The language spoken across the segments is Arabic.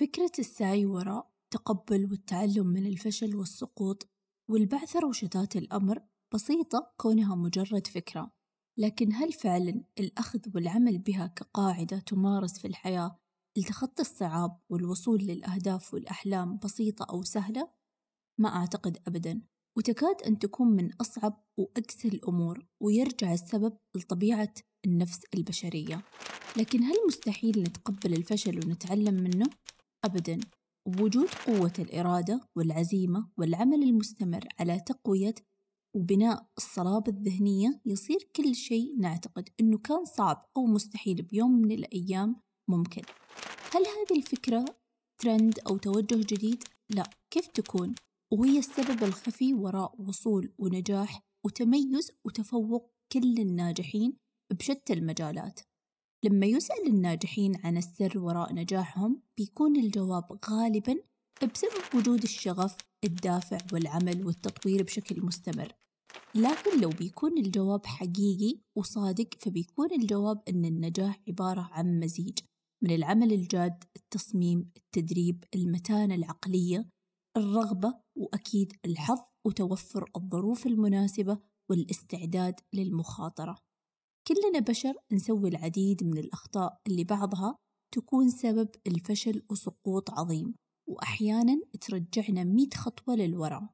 فكرة السعي وراء تقبل والتعلم من الفشل والسقوط والبعثرة وشتات الأمر بسيطة كونها مجرد فكرة لكن هل فعلا الأخذ والعمل بها كقاعدة تمارس في الحياة لتخطي الصعاب والوصول للأهداف والأحلام بسيطة أو سهلة؟ ما أعتقد أبدا وتكاد أن تكون من أصعب وأقسى الأمور ويرجع السبب لطبيعة النفس البشرية لكن هل مستحيل نتقبل الفشل ونتعلم منه؟ أبدا وبوجود قوة الإرادة والعزيمة والعمل المستمر على تقوية وبناء الصلابة الذهنية يصير كل شيء نعتقد أنه كان صعب أو مستحيل بيوم من الأيام ممكن هل هذه الفكرة ترند أو توجه جديد؟ لا كيف تكون؟ وهي السبب الخفي وراء وصول ونجاح وتميز وتفوق كل الناجحين بشتى المجالات لما يسأل الناجحين عن السر وراء نجاحهم بيكون الجواب غالبا بسبب وجود الشغف الدافع والعمل والتطوير بشكل مستمر. لكن لو بيكون الجواب حقيقي وصادق فبيكون الجواب أن النجاح عبارة عن مزيج من العمل الجاد التصميم التدريب المتانة العقلية الرغبة وأكيد الحظ وتوفر الظروف المناسبة والاستعداد للمخاطرة. كلنا بشر نسوي العديد من الأخطاء اللي بعضها تكون سبب الفشل وسقوط عظيم وأحيانا ترجعنا مئة خطوة للوراء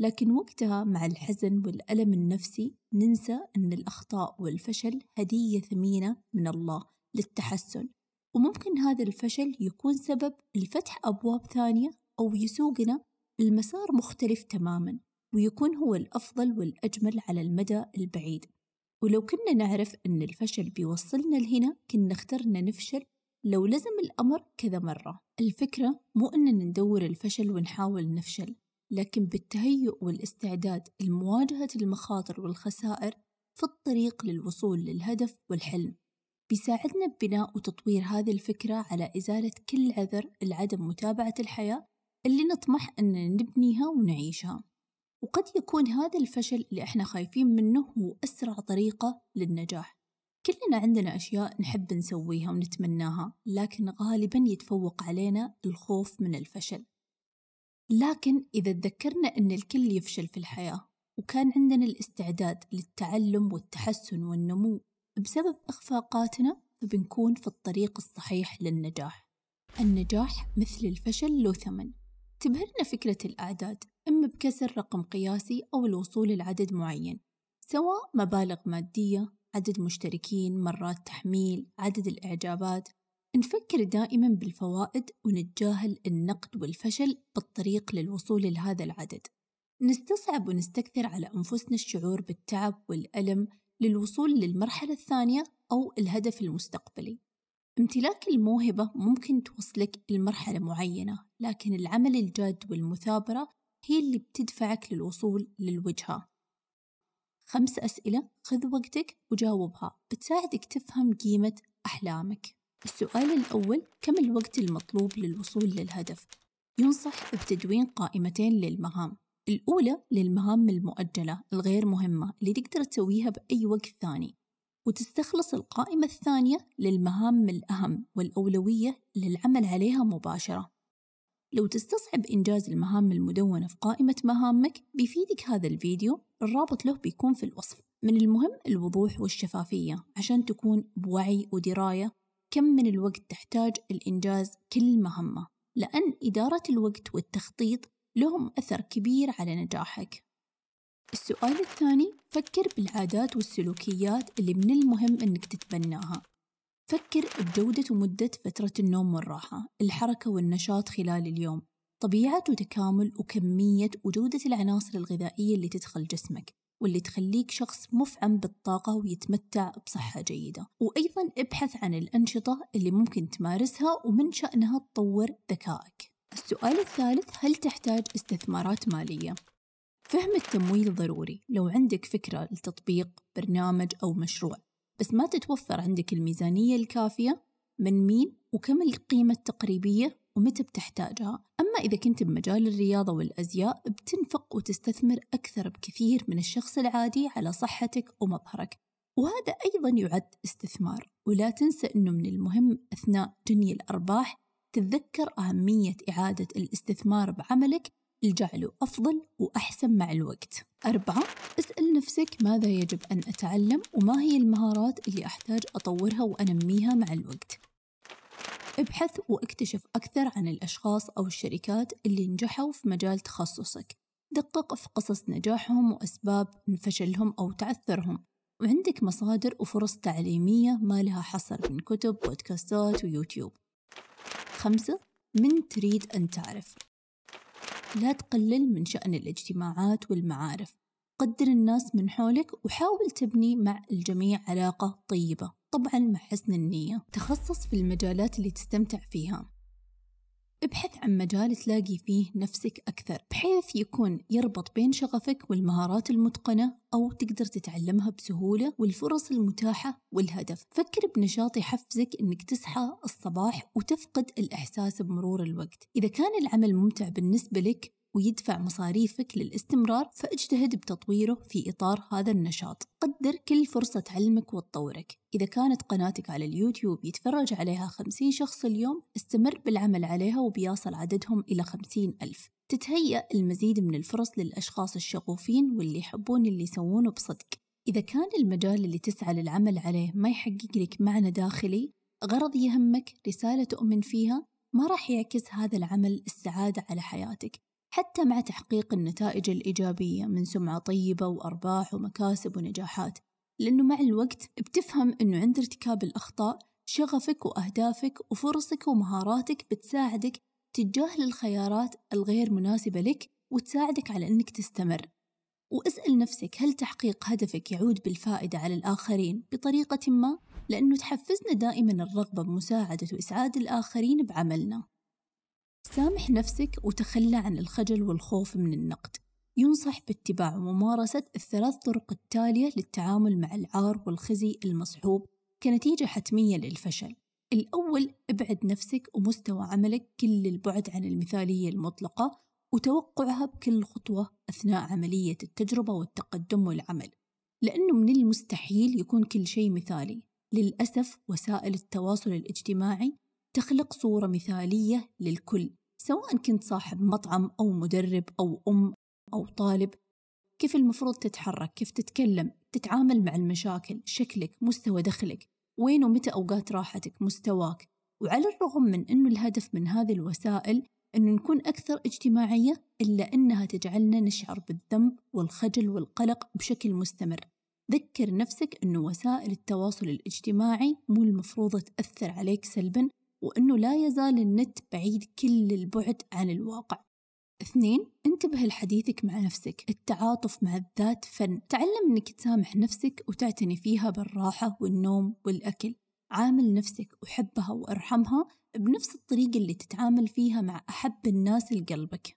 لكن وقتها مع الحزن والألم النفسي ننسى أن الأخطاء والفشل هدية ثمينة من الله للتحسن وممكن هذا الفشل يكون سبب لفتح أبواب ثانية أو يسوقنا المسار مختلف تماما ويكون هو الأفضل والأجمل على المدى البعيد. ولو كنا نعرف أن الفشل بيوصلنا لهنا كنا اخترنا نفشل لو لزم الأمر كذا مرة. الفكرة مو أننا ندور الفشل ونحاول نفشل لكن بالتهيؤ والاستعداد لمواجهة المخاطر والخسائر في الطريق للوصول للهدف والحلم. بيساعدنا ببناء وتطوير هذه الفكرة على إزالة كل عذر لعدم متابعة الحياة اللي نطمح أن نبنيها ونعيشها. وقد يكون هذا الفشل اللي إحنا خايفين منه هو أسرع طريقة للنجاح. كلنا عندنا أشياء نحب نسويها ونتمناها لكن غالبا يتفوق علينا الخوف من الفشل. لكن إذا تذكرنا أن الكل يفشل في الحياة وكان عندنا الاستعداد للتعلم والتحسن والنمو بسبب إخفاقاتنا فبنكون في الطريق الصحيح للنجاح. النجاح مثل الفشل له ثمن. تبهرنا فكرة الأعداد إما بكسر رقم قياسي أو الوصول لعدد معين سواء مبالغ مادية عدد مشتركين مرات تحميل عدد الإعجابات. نفكر دائما بالفوائد ونتجاهل النقد والفشل بالطريق للوصول لهذا العدد. نستصعب ونستكثر على أنفسنا الشعور بالتعب والألم للوصول للمرحلة الثانية أو الهدف المستقبلي. امتلاك الموهبة ممكن توصلك لمرحلة معينة لكن العمل الجاد والمثابرة هي اللي بتدفعك للوصول للوجهة. خمس أسئلة خذ وقتك وجاوبها بتساعدك تفهم قيمة أحلامك. السؤال الأول كم الوقت المطلوب للوصول للهدف؟ ينصح بتدوين قائمتين للمهام. الأولى للمهام المؤجلة الغير مهمة اللي تقدر تسويها بأي وقت ثاني. وتستخلص القائمة الثانية للمهام الأهم والأولوية للعمل عليها مباشرة. لو تستصعب إنجاز المهام المدونة في قائمة مهامك بيفيدك هذا الفيديو. الرابط له بيكون في الوصف. من المهم الوضوح والشفافية عشان تكون بوعي ودراية. كم من الوقت تحتاج الإنجاز كل مهمة. لأن إدارة الوقت والتخطيط لهم أثر كبير على نجاحك. السؤال الثاني فكر بالعادات والسلوكيات اللي من المهم أنك تتبناها. فكر بجودة ومدة فترة النوم والراحة الحركة والنشاط خلال اليوم طبيعة وتكامل وكمية وجودة العناصر الغذائية اللي تدخل جسمك واللي تخليك شخص مفعم بالطاقة ويتمتع بصحة جيدة. وأيضا ابحث عن الأنشطة اللي ممكن تمارسها ومن شأنها تطور ذكائك. السؤال الثالث هل تحتاج استثمارات مالية؟ فهم التمويل ضروري. لو عندك فكرة لتطبيق برنامج أو مشروع بس ما تتوفر عندك الميزانية الكافية من مين وكم القيمة التقريبية ومتى بتحتاجها؟ أما إذا كنت بمجال الرياضة والأزياء بتنفق وتستثمر أكثر بكثير من الشخص العادي على صحتك ومظهرك. وهذا أيضا يعد استثمار. ولا تنسى أنه من المهم أثناء جني الأرباح تتذكر أهمية إعادة الاستثمار بعملك لجعله أفضل وأحسن مع الوقت. أربعة اسأل نفسك ماذا يجب أن أتعلم وما هي المهارات اللي أحتاج أطورها وأنميها مع الوقت. ابحث واكتشف أكثر عن الأشخاص أو الشركات اللي نجحوا في مجال تخصصك. دقق في قصص نجاحهم وأسباب فشلهم أو تعثرهم. وعندك مصادر وفرص تعليمية ما لها حصر من كتب بودكاستات ويوتيوب. خمسة من تريد أن تعرف؟ لا تقلل من شأن الاجتماعات والمعارف. قدر الناس من حولك وحاول تبني مع الجميع علاقة طيبة طبعا مع حسن النية. تخصص في المجالات اللي تستمتع فيها. ابحث عن مجال تلاقي فيه نفسك أكثر بحيث يكون يربط بين شغفك والمهارات المتقنة أو تقدر تتعلمها بسهولة والفرص المتاحة والهدف. فكر بنشاط يحفزك أنك تصحى الصباح وتفقد الإحساس بمرور الوقت. إذا كان العمل ممتع بالنسبة لك ويدفع مصاريفك للاستمرار فاجتهد بتطويره في إطار هذا النشاط. قدر كل فرصة تعلمك وتطورك. إذا كانت قناتك على اليوتيوب يتفرج عليها خمسين شخص اليوم استمر بالعمل عليها وبيصل عددهم إلى خمسين ألف. تتهيأ المزيد من الفرص للأشخاص الشغوفين واللي يحبون اللي يسوونه بصدق. إذا كان المجال اللي تسعى للعمل عليه ما يحقق لك معنى داخلي غرض يهمك رسالة تؤمن فيها ما راح يعكس هذا العمل السعادة على حياتك. حتى مع تحقيق النتائج الإيجابية من سمعة طيبة وأرباح ومكاسب ونجاحات. لأنه مع الوقت بتفهم أنه عند ارتكاب الأخطاء شغفك وأهدافك وفرصك ومهاراتك بتساعدك تتجاهل الخيارات الغير مناسبة لك وتساعدك على أنك تستمر. واسأل نفسك هل تحقيق هدفك يعود بالفائدة على الآخرين بطريقة ما؟ لأنه تحفزنا دائما الرغبة بمساعدة وإسعاد الآخرين بعملنا. سامح نفسك وتخلى عن الخجل والخوف من النقد. ينصح باتباع وممارسة الثلاث طرق التالية للتعامل مع العار والخزي المصحوب كنتيجة حتمية للفشل. الأول ابعد نفسك ومستوى عملك كل البعد عن المثالية المطلقة وتوقعها بكل خطوة أثناء عملية التجربة والتقدم والعمل لأنه من المستحيل يكون كل شيء مثالي. للأسف وسائل التواصل الاجتماعي تخلق صورة مثالية للكل سواء كنت صاحب مطعم أو مدرب أو أم أو طالب. كيف المفروض تتحرك؟ كيف تتكلم؟ تتعامل مع المشاكل شكلك مستوى دخلك وين ومتى أوقات راحتك مستواك؟ وعلى الرغم من أنه الهدف من هذه الوسائل أنه نكون أكثر اجتماعية إلا أنها تجعلنا نشعر بالذنب والخجل والقلق بشكل مستمر. ذكر نفسك أنه وسائل التواصل الاجتماعي مو المفروض تأثر عليك سلبا وأنه لا يزال النت بعيد كل البعد عن الواقع. اثنين انتبه لحديثك مع نفسك. التعاطف مع الذات فن. تعلم أنك تسامح نفسك وتعتني فيها بالراحة والنوم والأكل. عامل نفسك وحبها وأرحمها بنفس الطريقة اللي تتعامل فيها مع أحب الناس لقلبك.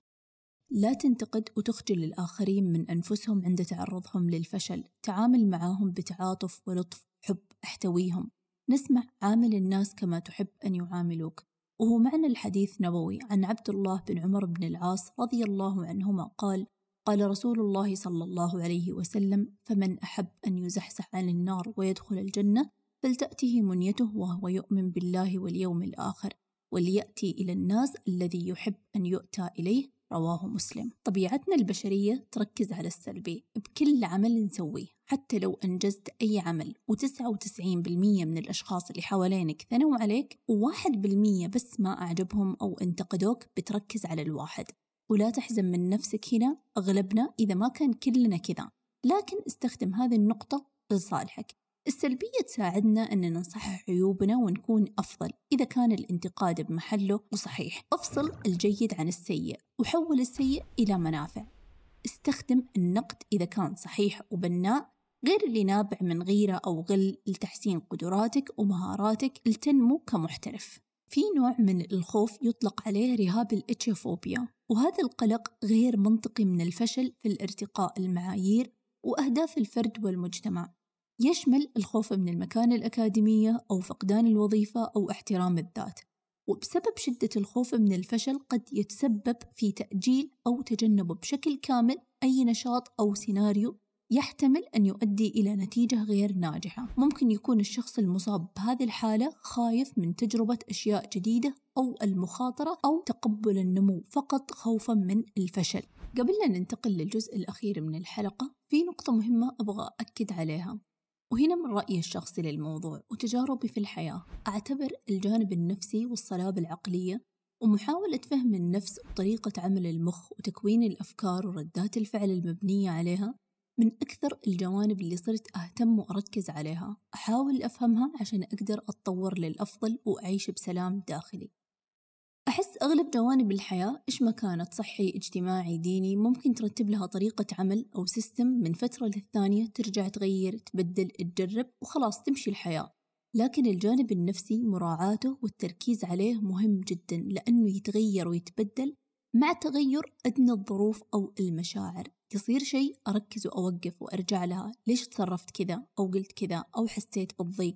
لا تنتقد وتخجل الآخرين من أنفسهم عند تعرضهم للفشل. تعامل معاهم بتعاطف ولطف حب أحتويهم. نسمع عامل الناس كما تحب أن يعاملوك. وهو معنى الحديث نبوي عن عبد الله بن عمر بن العاص رضي الله عنهما قال قال رسول الله صلى الله عليه وسلم فمن أحب أن يزحزح عن النار ويدخل الجنة فلتأته منيته وهو يؤمن بالله واليوم الآخر وليأتي إلى الناس الذي يحب أن يؤتى إليه رواه مسلم. طبيعتنا البشرية تركز على السلبي بكل عمل نسويه حتى لو أنجزت أي عمل. و99% من الأشخاص اللي حوالينك ثنوا عليك وواحد بالمية بس ما أعجبهم أو انتقدوك بتركز على الواحد. ولا تحزن من نفسك هنا أغلبنا إذا ما كان كلنا كذا. لكن استخدم هذه النقطة لصالحك. السلبية تساعدنا أن نصحح عيوبنا ونكون أفضل إذا كان الانتقاد بمحله وصحيح. أفصل الجيد عن السيء وحول السيء إلى منافع. استخدم النقد إذا كان صحيح وبناء غير اللي نابع من غيرة أو غل لتحسين قدراتك ومهاراتك لتنمو كمحترف. في نوع من الخوف يطلق عليه رهاب الاتشوفوبيا وهذا القلق غير منطقي من الفشل في الارتقاء المعايير وأهداف الفرد والمجتمع. يشمل الخوف من المكانة الأكاديمية أو فقدان الوظيفة أو احترام الذات. وبسبب شدة الخوف من الفشل قد يتسبب في تأجيل أو تجنب بشكل كامل أي نشاط أو سيناريو يحتمل أن يؤدي إلى نتيجة غير ناجحة. ممكن يكون الشخص المصاب بهذه الحالة خايف من تجربة أشياء جديدة أو المخاطرة أو تقبل النمو فقط خوفا من الفشل. قبل لا ننتقل للجزء الأخير من الحلقة في نقطة مهمة أبغى أكد عليها. وهنا من رأيي الشخصي للموضوع وتجاربي في الحياة. أعتبر الجانب النفسي والصلابة العقلية ومحاولة فهم النفس وطريقة عمل المخ وتكوين الأفكار وردات الفعل المبنية عليها من أكثر الجوانب اللي صرت أهتم وأركز عليها. أحاول أفهمها عشان أقدر أتطور للأفضل وأعيش بسلام داخلي. أحس أغلب جوانب الحياة إيش ما كانت صحي اجتماعي ديني ممكن ترتب لها طريقة عمل أو سيستم من فترة للثانية ترجع تغير تبدل تجرب وخلاص تمشي الحياة. لكن الجانب النفسي مراعاته والتركيز عليه مهم جدا لأنه يتغير ويتبدل مع تغير أدنى الظروف أو المشاعر. يصير شيء أركز وأوقف وأرجع لها ليش تصرفت كذا؟ أو قلت كذا؟ أو حسيت بالضيق؟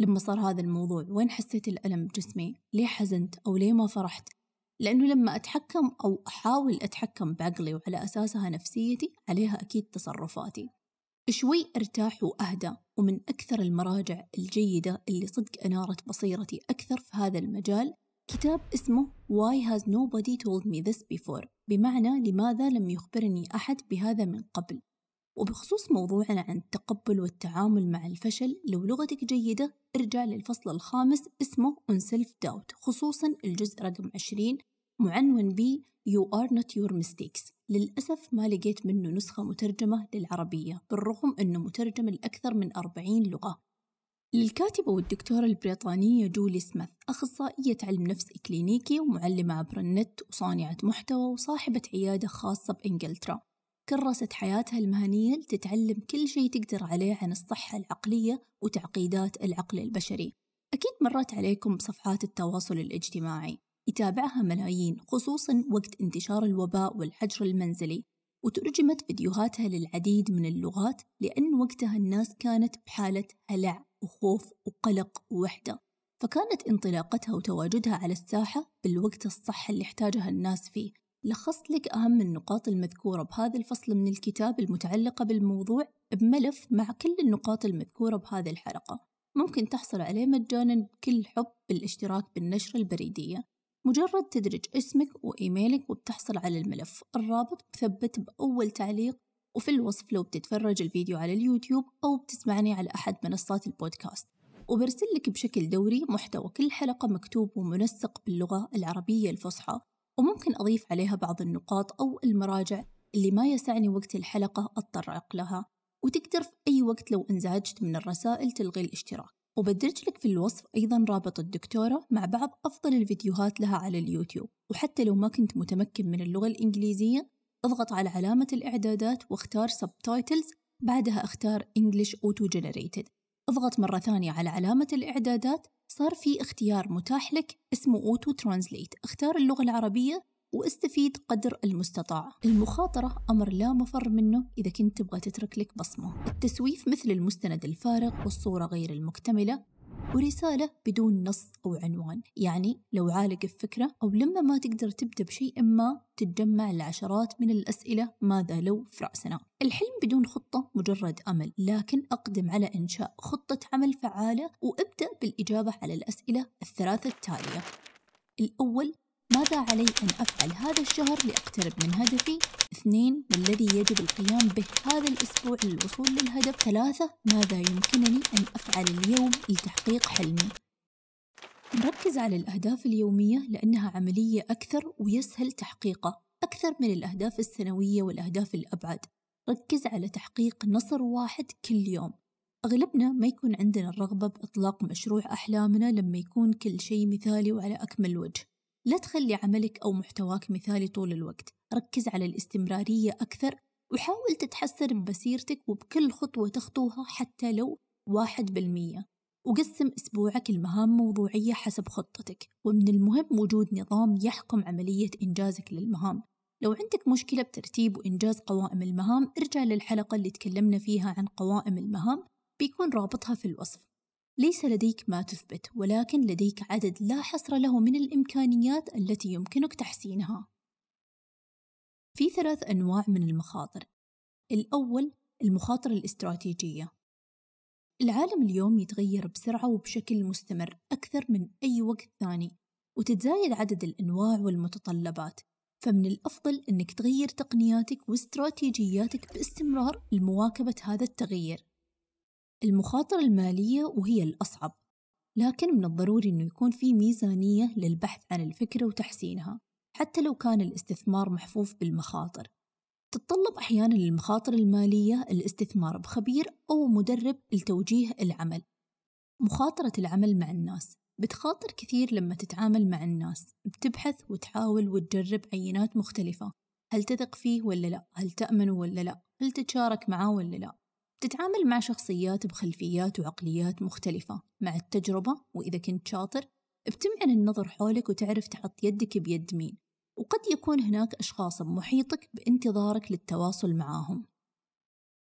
لما صار هذا الموضوع وين حسيت الألم بجسمي؟ ليه حزنت أو ليه ما فرحت؟ لأنه لما أتحكم أو أحاول أتحكم بعقلي وعلى أساسها نفسيتي عليها أكيد تصرفاتي. شوي أرتاح وأهدى ومن أكثر المراجع الجيدة اللي صدق أنارت بصيرتي أكثر في هذا المجال كتاب اسمه Why has nobody told me this before بمعنى لماذا لم يخبرني أحد بهذا من قبل. وبخصوص موضوعنا عن التقبل والتعامل مع الفشل لو لغتك جيدة ارجع للفصل الخامس اسمه On Self Doubt خصوصا الجزء رقم 20 معنون ب You are not your mistakes. للأسف ما لقيت منه نسخة مترجمة للعربية بالرغم أنه مترجم لأكثر من 40 لغة. للكاتبة والدكتورة البريطانية جولي سميث أخصائية علم نفس إكلينيكي ومعلمة عبر النت وصانعة محتوى وصاحبة عيادة خاصة بإنجلترا. كرست حياتها المهنية لتتعلم كل شيء تقدر عليه عن الصحة العقلية وتعقيدات العقل البشري. أكيد مرت عليكم بصفحات التواصل الاجتماعي. يتابعها ملايين خصوصا وقت انتشار الوباء والحجر المنزلي. وترجمت فيديوهاتها للعديد من اللغات لأن وقتها الناس كانت بحالة هلع وخوف وقلق ووحدة. فكانت انطلاقتها وتواجدها على الساحة بالوقت الصح اللي احتاجها الناس فيه. لخصت لك أهم النقاط المذكورة بهذا الفصل من الكتاب المتعلقة بالموضوع بملف مع كل النقاط المذكورة بهذه الحلقة. ممكن تحصل عليه مجانا بكل حب بالاشتراك بالنشرة البريدية. مجرد تدرج اسمك وإيميلك وبتحصل على الملف. الرابط مثبت بأول تعليق وفي الوصف لو بتتفرج الفيديو على اليوتيوب أو بتسمعني على أحد منصات البودكاست. وبرسل لك بشكل دوري محتوى كل حلقة مكتوب ومنسق باللغة العربية الفصحى. وممكن أضيف عليها بعض النقاط أو المراجع اللي ما يسعني وقت الحلقة أتطرق لها وتقدر في أي وقت لو انزعجت من الرسائل تلغي الاشتراك. وبدرج لك في الوصف أيضا رابط الدكتورة مع بعض أفضل الفيديوهات لها على اليوتيوب. وحتى لو ما كنت متمكن من اللغة الإنجليزية اضغط على علامة الإعدادات واختار Subtitles بعدها أختار English Auto Generated أضغط مرة ثانية على علامة الإعدادات صار في اختيار متاح لك اسمه أوتو ترانزليت. اختار اللغة العربية واستفيد قدر المستطاع. المخاطرة أمر لا مفر منه إذا كنت تبغى تترك لك بصمة. التسويف مثل المستند الفارغ والصورة غير المكتملة ورسالة بدون نص أو عنوان. يعني لو عالق الفكرة أو لما ما تقدر تبدأ بشيء ما تتجمع العشرات من الأسئلة ماذا لو في رأسنا. الحلم بدون خطة مجرد أمل لكن أقدم على إنشاء خطة عمل فعالة وأبدأ بالإجابة على الأسئلة الثلاثة التالية. الأول ماذا علي أن أفعل هذا الشهر لأقترب من هدفي؟ اثنين ما الذي يجب القيام به هذا الأسبوع للوصول للهدف؟ ثلاثة ماذا يمكنني أن أفعل اليوم لتحقيق حلمي؟ نركز على الأهداف اليومية لأنها عملية أكثر ويسهل تحقيقها أكثر من الأهداف السنوية والأهداف الأبعد ركز على تحقيق نصر واحد كل يوم أغلبنا ما يكون عندنا الرغبة بإطلاق مشروع أحلامنا لما يكون كل شيء مثالي وعلى أكمل وجه لا تخلي عملك أو محتواك مثالي طول الوقت. ركز على الاستمرارية أكثر وحاول تتحسن بمسيرتك وبكل خطوة تخطوها حتى لو واحد بالمية. وقسم أسبوعك المهام موضوعية حسب خطتك ومن المهم وجود نظام يحكم عملية إنجازك للمهام. لو عندك مشكلة بترتيب وإنجاز قوائم المهام ارجع للحلقة اللي تكلمنا فيها عن قوائم المهام بيكون رابطها في الوصف. ليس لديك ما تثبت ولكن لديك عدد لا حصر له من الإمكانيات التي يمكنك تحسينها. في ثلاث أنواع من المخاطر. الأول المخاطر الاستراتيجية. العالم اليوم يتغير بسرعة وبشكل مستمر أكثر من أي وقت ثاني وتتزايد عدد الأنواع والمتطلبات. فمن الأفضل أنك تغير تقنياتك واستراتيجياتك باستمرار لمواكبة هذا التغيير. المخاطرة المالية وهي الأصعب لكن من الضروري أنه يكون في ميزانية للبحث عن الفكرة وتحسينها حتى لو كان الاستثمار محفوف بالمخاطر تتطلب أحيانا المخاطر المالية الاستثمار بخبير أو مدرب لتوجيه العمل مخاطرة العمل مع الناس بتخاطر كثير لما تتعامل مع الناس بتبحث وتحاول وتجرب عينات مختلفة هل تثق فيه ولا لا؟ هل تأمنه ولا لا؟ هل تتشارك معاه ولا لا؟ تتعامل مع شخصيات بخلفيات وعقليات مختلفة مع التجربة وإذا كنت شاطر بتمعن النظر حولك وتعرف تحط يدك بيد مين. وقد يكون هناك أشخاص بمحيطك بانتظارك للتواصل معاهم.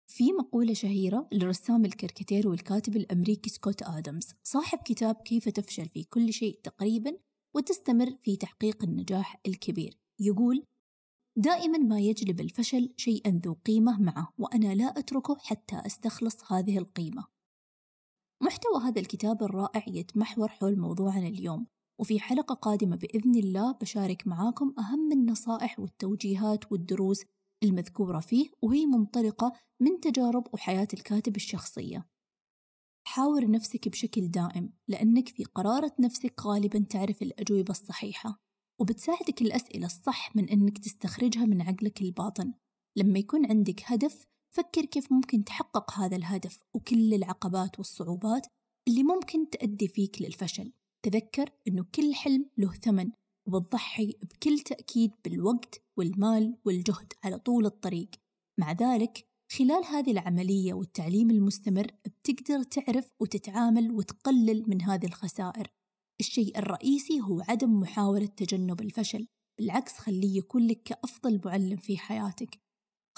في مقولة شهيرة للرسام الكاريكاتير والكاتب الأمريكي سكوت آدمز صاحب كتاب كيف تفشل في كل شيء تقريبا وتستمر في تحقيق النجاح الكبير. يقول دائما ما يجلب الفشل شيئا ذو قيمة معه وأنا لا أتركه حتى أستخلص هذه القيمة. محتوى هذا الكتاب الرائع يتمحور حول موضوعنا اليوم وفي حلقة قادمة بإذن الله بشارك معاكم أهم النصائح والتوجيهات والدروس المذكورة فيه وهي منطلقة من تجارب وحياة الكاتب الشخصية. حاور نفسك بشكل دائم لأنك في قرارة نفسك غالبا تعرف الأجوبة الصحيحة. وبتساعدك الأسئلة الصح من أنك تستخرجها من عقلك الباطن. لما يكون عندك هدف فكر كيف ممكن تحقق هذا الهدف وكل العقبات والصعوبات اللي ممكن تؤدي فيك للفشل. تذكر أنه كل حلم له ثمن وبتضحي بكل تأكيد بالوقت والمال والجهد على طول الطريق. مع ذلك خلال هذه العملية والتعليم المستمر بتقدر تعرف وتتعامل وتقلل من هذه الخسائر. الشيء الرئيسي هو عدم محاولة تجنب الفشل بالعكس خليه يكون لك كأفضل معلم في حياتك.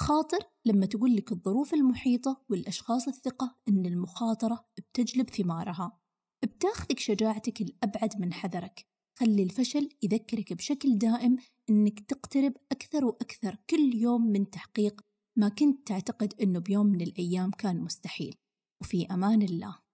خاطر لما تقول لك الظروف المحيطة والأشخاص الثقة أن المخاطرة بتجلب ثمارها. بتاخذك شجاعتك الأبعد من حذرك. خلي الفشل يذكرك بشكل دائم أنك تقترب أكثر وأكثر كل يوم من تحقيق ما كنت تعتقد أنه بيوم من الأيام كان مستحيل. وفي أمان الله.